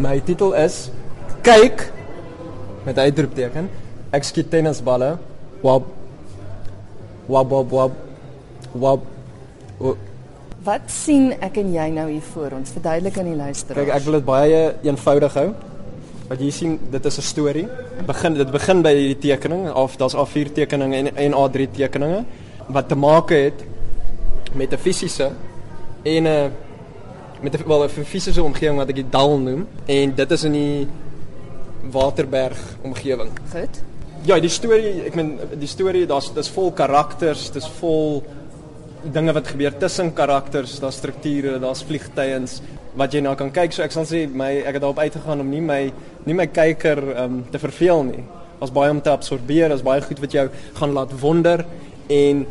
My titel is Kyk met uitroepteken. Ek skiet tennisballe. Wap. Wap wap wap. Wap. O, Wat sien ek en jy nou hier voor ons? Verduidelik aan die luisteraars. Kyk, ek wil dit baie eenvoudig hou. Wat jy sien, dit is 'n storie. Begin dit begin by die tekening of daar's A4 tekeninge en en A3 tekeninge wat te maak het met 'n fisiese en 'n met 'n wel 'n fisiese omgewing wat ek die dal noem en dit is in die Waterberg omgewing. Goed. Ja, die storie, ek meen die storie, daar's dis vol karakters, dis vol dinge wat gebeur tussen karakters, daar's strukture, daar's vliegtyens wat jy nou kan kyk. So ek sal sê my ek het daarop uitgegaan om nie my nie my kyker um, te verveel nie. Daar's baie om te absorbeer, daar's baie goed wat jou gaan laat wonder en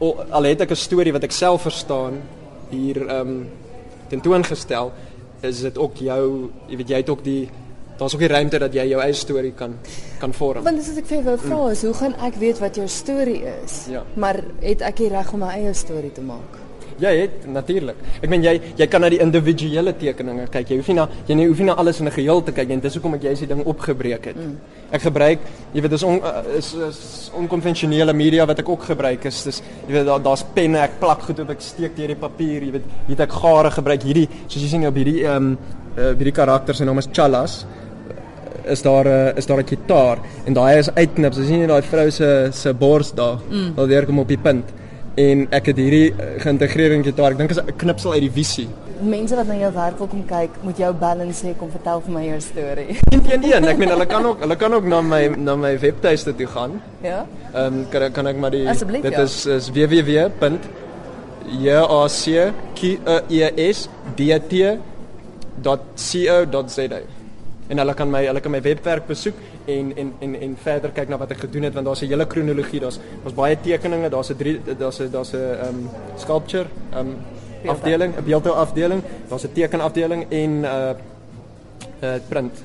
al het ek 'n storie wat ek self verstaan hier ehm um, tentoongestel, is dit ook jou, jy weet jy het ook die daar's ook die ruimte dat jy jou eie storie kan kan vorm. Want dis wat ek vir jou wou vra is, hoe gaan ek weet wat jou storie is? Ja. Maar het ek die reg om my eie storie te maak? Jy het natuurlik. Ek meen jy jy kan na die individuele tekeninge kyk. Jy hoef nie na jy nie hoef nie na alles in 'n geheel te kyk nie. Dis hoekom ek jy se ding opgebreek het. Mm. Ek gebruik, jy weet, dis on, is is onkonvensionele media wat ek ook gebruik is. Dis jy weet daar daar's penne, ek plak goed op, ek steek deur die papier, jy weet, hier het ek gare gebruik. Hierdie soos jy sien op hierdie ehm um, uh, hierdie karakter se naam is Chalas is daar 'n uh, is daar 'n gitaar en daai is uitknips. Jy sien jy daai vrou se se bors daar. Mm. Wil weer kom op die punt. En ek het hierdie geïntegreerde gitaar. Ek dink is 'n knipsel uit die visie. Mense wat na jou werk wil kom kyk, moet jou en sê kom vertel vir my jou storie. Een een, ek meen hulle kan ook hulle kan ook na my na my webtuiste toe gaan. ja? Ehm um, kan kan ek maar die Asseblief, dit ja. is is www.jackt.co.za en hulle kan my hulle kan my webwerf besoek en en en en verder kyk na wat ek gedoen het want daar's 'n hele kronologie daar's daar's baie tekeninge daar's 'n drie daar's 'n daar's 'n um, sculpture ehm um, afdeling 'n beeldhou afdeling daar's 'n tekenafdeling en 'n uh, uh, print